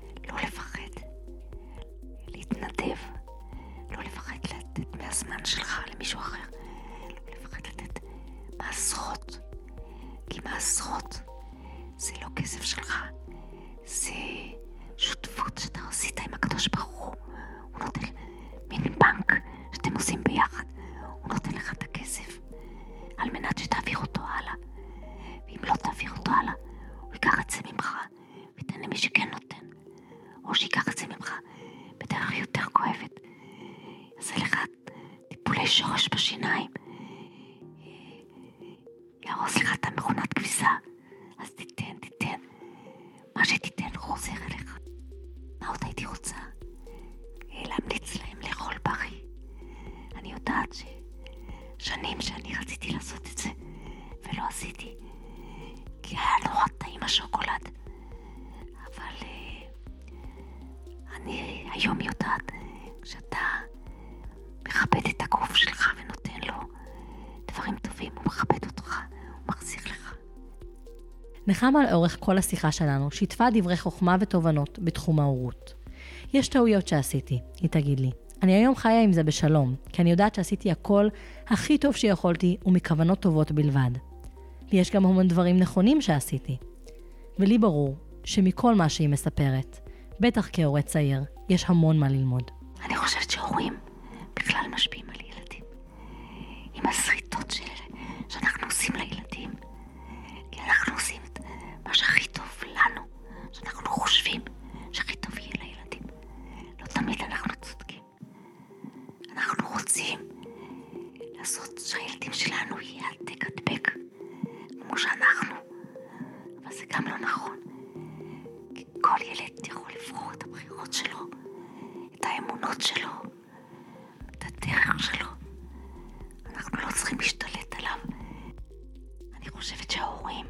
ייקח את זה ממך וייתן למי שכן נותן. או שייקח את זה ממך בדרך יותר כואבת. יעשה לך טיפולי שורש בשיניים. יהרוס לך את המכונת כביסה. אז תיתן, תיתן. מה שתיתן חוזר אליך. מה עוד הייתי רוצה? להמליץ להם לאכול בריא. אני יודעת ששנים שאני רציתי לעשות את זה, ולא עשיתי, כי היה נורא טעים השוקולד. אבל אה, אני היום יודעת, כשאתה מכבד את הגוף שלך ונותן לו דברים טובים, הוא מכבד אותך, הוא מחזיר לך. נחמה לאורך כל השיחה שלנו שיתפה דברי חוכמה ותובנות בתחום ההורות. יש טעויות שעשיתי, היא תגיד לי. אני היום חיה עם זה בשלום, כי אני יודעת שעשיתי הכל הכי טוב שיכולתי ומכוונות טובות בלבד. ויש גם המון דברים נכונים שעשיתי. ולי ברור שמכל מה שהיא מספרת, בטח כהורה צעיר, יש המון מה ללמוד. אני חושבת שהורים בכלל משפיעים על ילדים. עם השריטות של, שאנחנו עושים לילדים. כי אנחנו עושים את מה שהכי טוב לנו, שאנחנו חושבים שהכי טוב יהיה לילדים. לא תמיד אנחנו צודקים. אנחנו רוצים לעשות שהילדים שלנו יהיה העתק הדבק, כמו שאנחנו. אבל זה גם לא נכון. כי כל ילד יכול לבחור את הבחירות שלו, את האמונות שלו, את הדרך שלו. אנחנו לא צריכים להשתלט עליו. אני חושבת שההורים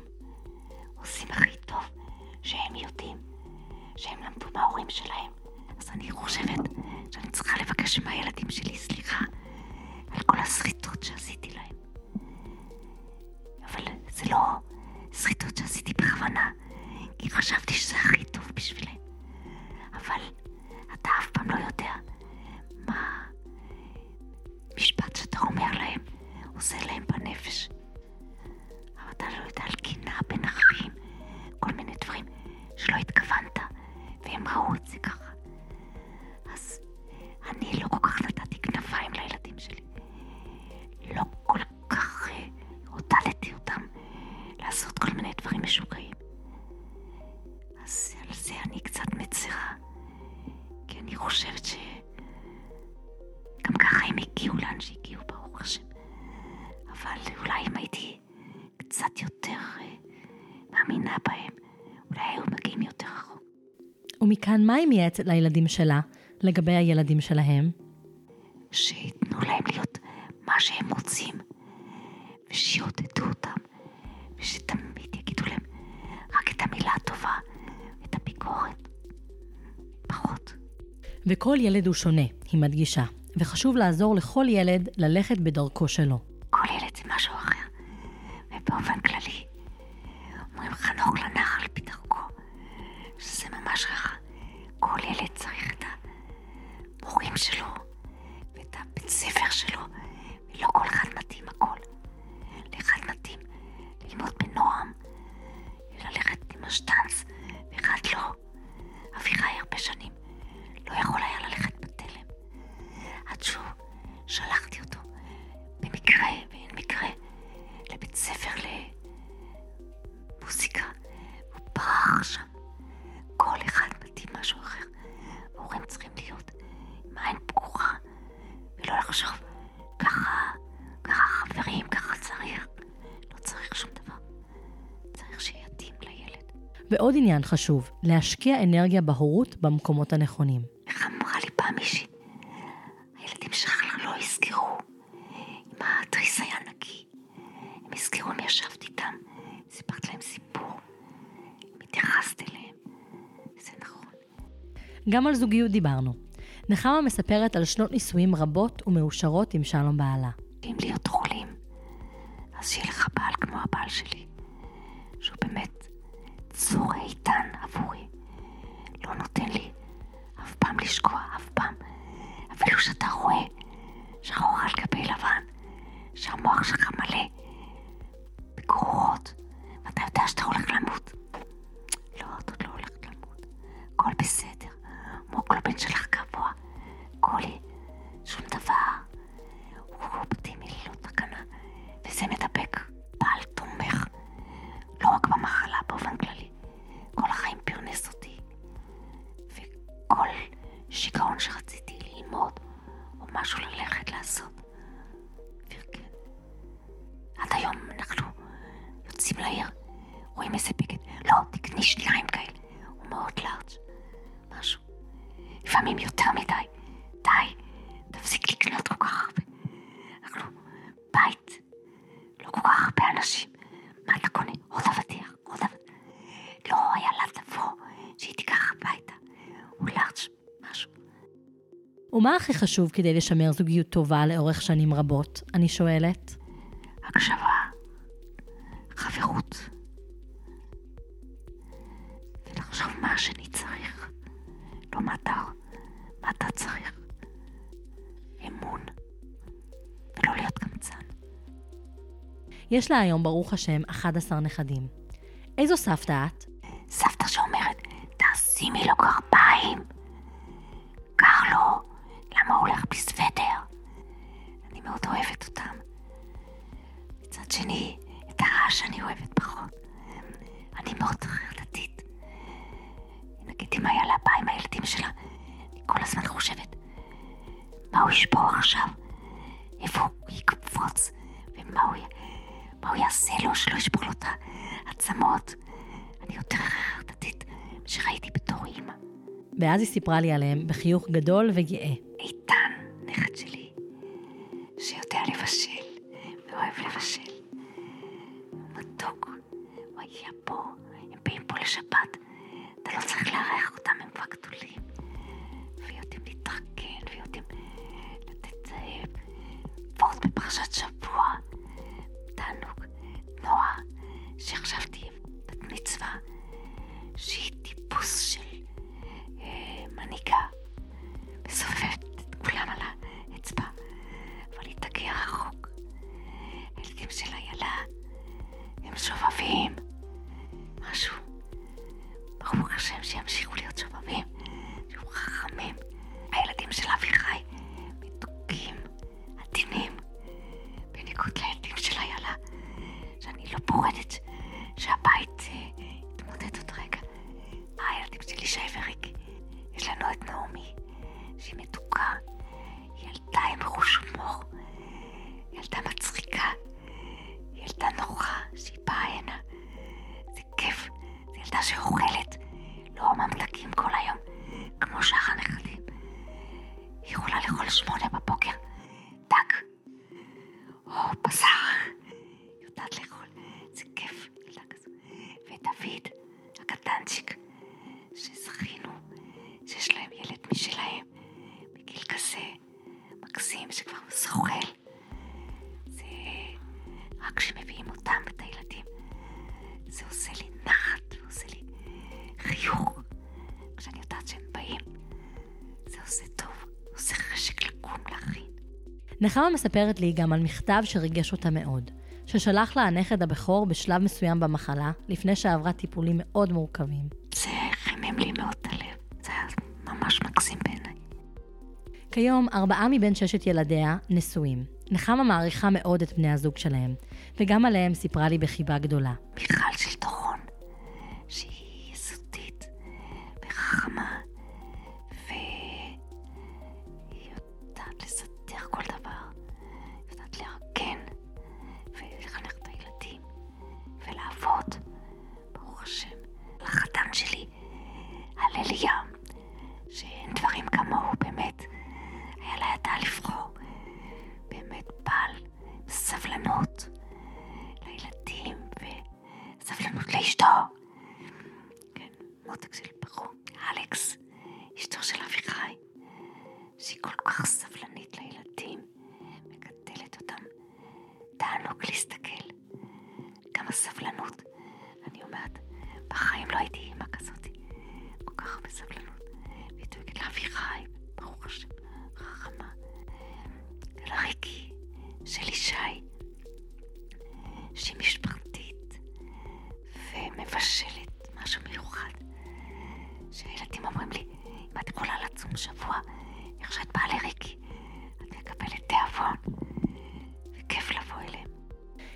עושים הכי טוב שהם יודעים שהם למדו מההורים שלהם. אז אני חושבת שאני צריכה לבקש מהילדים שלי סליחה על כל השריטות שעשיתי להם. אבל זה לא שריטות שעשיתי בכוונה, כי חשבתי שזה הכי טוב בשבילם. אבל אתה אף פעם לא יודע מה משפט שאתה אומר להם עושה להם בנפש. אבל אתה לא יודע על קנאה ומכאן מה היא מייעצת לילדים שלה לגבי הילדים שלהם? שייתנו להם להיות מה שהם רוצים, ושיעודדו אותם, ושתמיד יגידו להם רק את המילה הטובה, את הביקורת. פחות. וכל ילד הוא שונה, היא מדגישה, וחשוב לעזור לכל ילד ללכת בדרכו שלו. עניין חשוב, להשקיע אנרגיה בהורות במקומות הנכונים. איך אמרה לי פעם מישהי? הילדים שלך לא יזכרו. אם התריס היה נקי, הם יזכרו אם ישבת איתם, סיפרת להם סיפור, אם התייחסת אליהם. זה נכון. גם על זוגיות דיברנו. נחמה מספרת על שנות נישואים רבות ומאושרות עם שלום בעלה. מה הכי חשוב כדי לשמר זוגיות טובה לאורך שנים רבות? אני שואלת. הקשבה, חברות, ולחשוב מה השני צריך, לא מה אתה, מה אתה צריך. אמון, ולא להיות קמצן. יש לה היום, ברוך השם, 11 נכדים. איזו סבתא את? ואז היא סיפרה לי עליהם בחיוך גדול וגאה. איתן, נכד שלי, שיודע לבשל ואוהב לבשל. מתוק, הוא היה פה, הם באים פה לשבת, אתה לא צריך לארח אותם, הם כבר גדולים. ויודעים להתרקן, ויודעים לתת אה, פורט בפרשת שבת. נחמה מספרת לי גם על מכתב שריגש אותה מאוד, ששלח לה הנכד הבכור בשלב מסוים במחלה, לפני שעברה טיפולים מאוד מורכבים. זה חימם לי מאוד את הלב, זה היה ממש מקסים בעיניי. כיום, ארבעה מבין ששת ילדיה נשואים. נחמה מעריכה מאוד את בני הזוג שלהם, וגם עליהם סיפרה לי בחיבה גדולה. מיכל,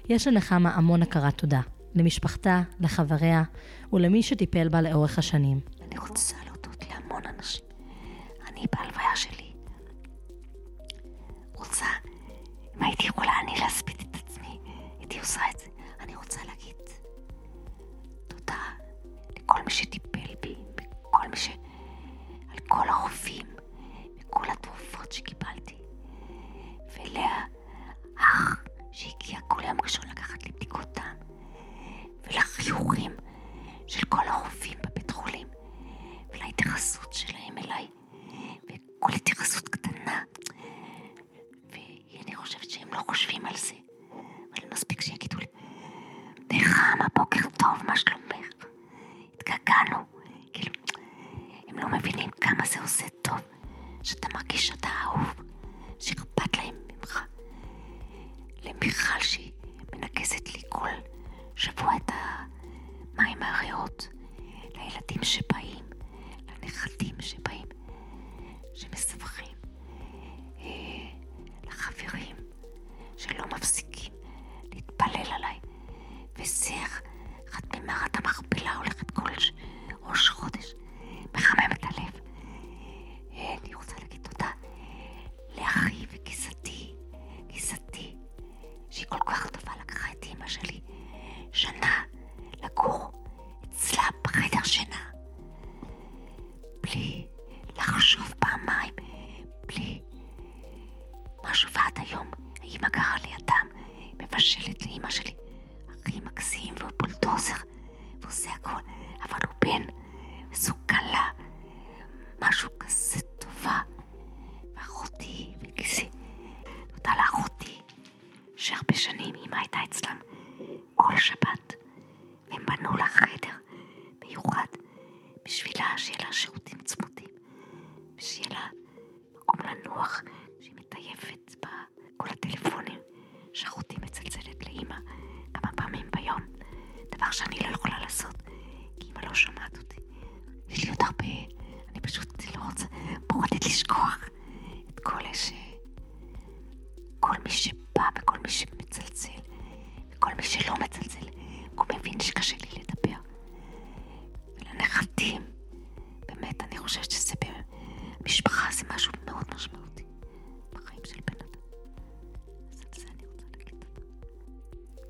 יש לנחמה המון הכרת תודה, למשפחתה, לחבריה ולמי שטיפל בה לאורך השנים.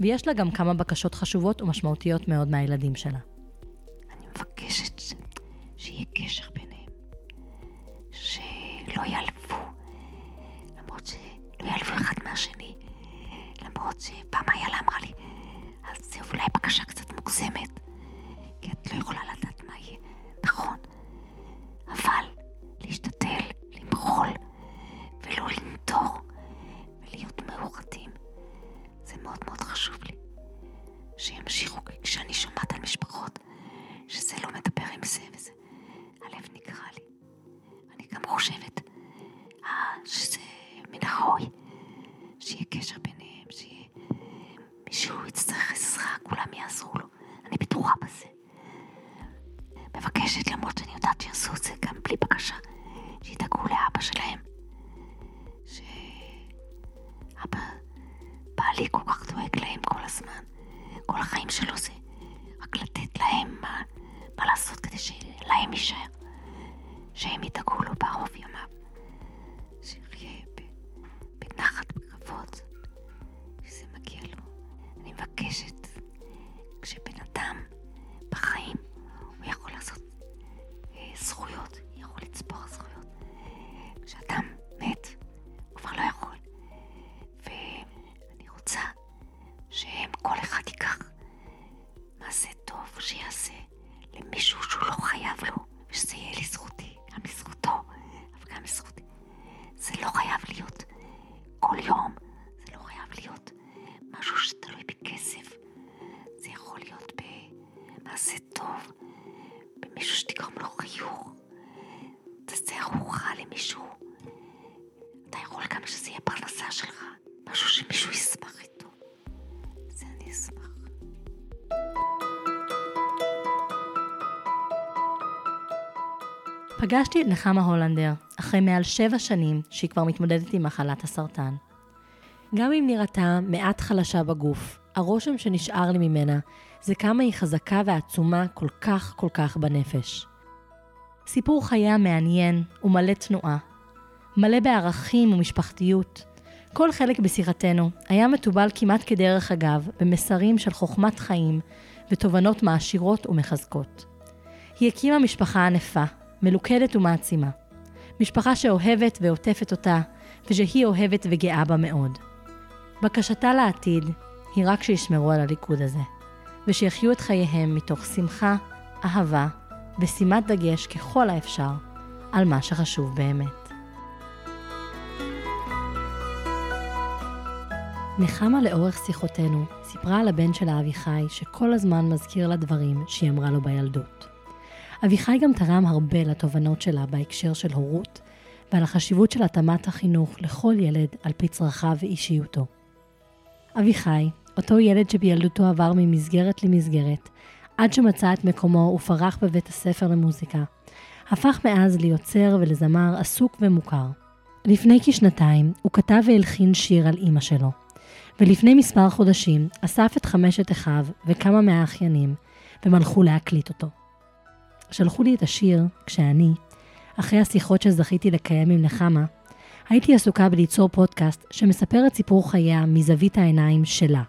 ויש לה גם כמה בקשות חשובות ומשמעותיות מאוד מהילדים שלה. שהוא יצטרך עזרה, כולם יעזרו לו. אני בטוחה בזה. מבקשת, למרות שאני יודעת שיעשו את זה גם בלי בקשה, שידאגו לאבא שלהם. שאבא, בעלי כל כך דואג להם כל הזמן. כל החיים שלו זה רק לתת להם מה, מה לעשות כדי שלהם יישאר. פגשתי את נחמה הולנדר, אחרי מעל שבע שנים שהיא כבר מתמודדת עם מחלת הסרטן. גם אם נראתה מעט חלשה בגוף, הרושם שנשאר לי ממנה זה כמה היא חזקה ועצומה כל כך כל כך בנפש. סיפור חייה מעניין ומלא תנועה. מלא בערכים ומשפחתיות. כל חלק בשיחתנו היה מתובל כמעט כדרך אגב במסרים של חוכמת חיים ותובנות מעשירות ומחזקות. היא הקימה משפחה ענפה, מלוכדת ומעצימה. משפחה שאוהבת ועוטפת אותה, ושהיא אוהבת וגאה בה מאוד. בקשתה לעתיד היא רק שישמרו על הליכוד הזה, ושיחיו את חייהם מתוך שמחה, אהבה ושימת דגש ככל האפשר על מה שחשוב באמת. נחמה לאורך שיחותינו סיפרה על הבן שלה אביחי שכל הזמן מזכיר לה דברים שהיא אמרה לו בילדות. אביחי גם תרם הרבה לתובנות שלה בהקשר של הורות ועל החשיבות של התאמת החינוך לכל ילד על פי צרכיו ואישיותו. אביחי, אותו ילד שבילדותו עבר ממסגרת למסגרת, עד שמצא את מקומו ופרח בבית הספר למוזיקה, הפך מאז ליוצר ולזמר עסוק ומוכר. לפני כשנתיים הוא כתב והלחין שיר על אימא שלו, ולפני מספר חודשים אסף את חמשת אחיו וכמה מהאחיינים, והם הלכו להקליט אותו. שלחו לי את השיר כשאני, אחרי השיחות שזכיתי לקיים עם נחמה, הייתי עסוקה בליצור פודקאסט שמספר את סיפור חייה מזווית העיניים שלה.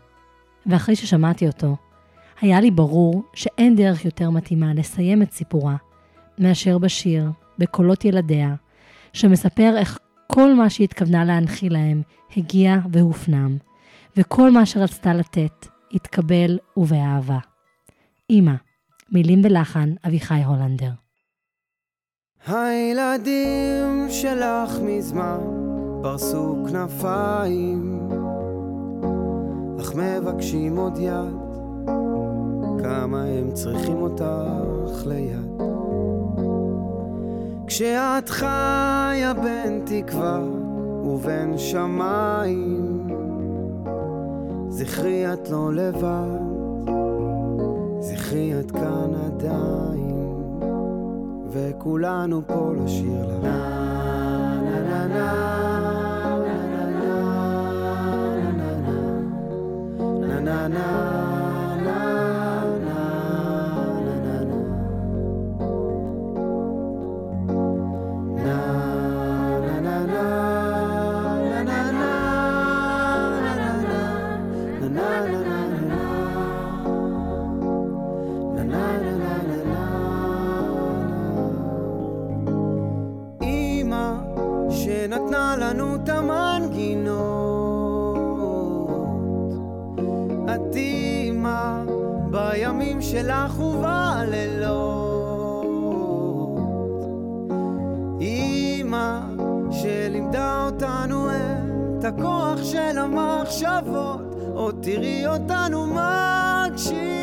ואחרי ששמעתי אותו, היה לי ברור שאין דרך יותר מתאימה לסיים את סיפורה מאשר בשיר, בקולות ילדיה, שמספר איך כל מה שהיא התכוונה להנחיל להם הגיע והופנם, וכל מה שרצתה לתת התקבל ובאהבה. אמא, מילים ולחן אביחי הולנדר. הילדים שלך מזמן פרסו כנפיים, אך מבקשים עוד יד, כמה הם צריכים אותך ליד. כשאת חיה בין תקווה ובין שמיים, זכרי את לא לבד, זכרי את כאן עדיין. וכולנו פה לשיר לה. נה נה נה נה נה נה נה את המנגינות. את אימא בימים שלך ובלילות. אימא שלימדה אותנו את הכוח של המחשבות, עוד תראי אותנו מגשימים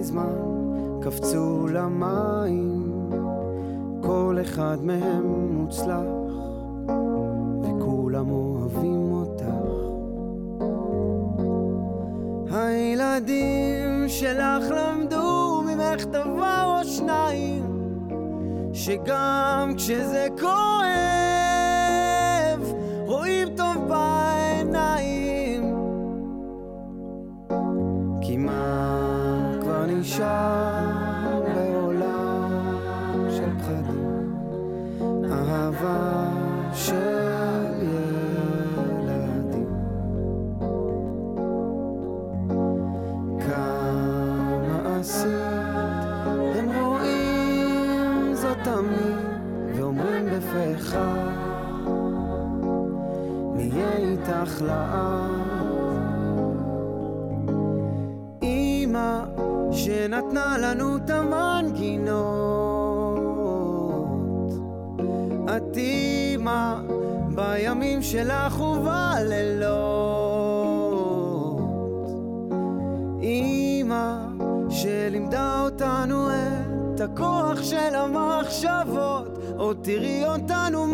מזמן קפצו למים, כל אחד מהם מוצלח, וכולם אוהבים אותך. הילדים שלך למדו ממך דבר או שניים, שגם כשזה כואב, נשאר בעולם של פחדים? אהבה של ילדים. כמה עשית, הם רואים זאת תמיד, ואומרים בפה אחד, נהיה איתך לעד. שנתנה לנו את המנגינות. את אימא בימים שלך ובלילות. אימא שלימדה אותנו את הכוח של המחשבות, עוד תראי אותנו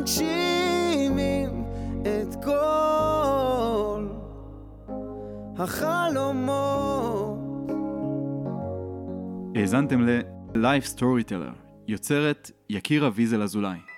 מגשימים את כל החלומות. האזנתם ל-Life Storyteller, יוצרת יקירה ויזל אזולאי.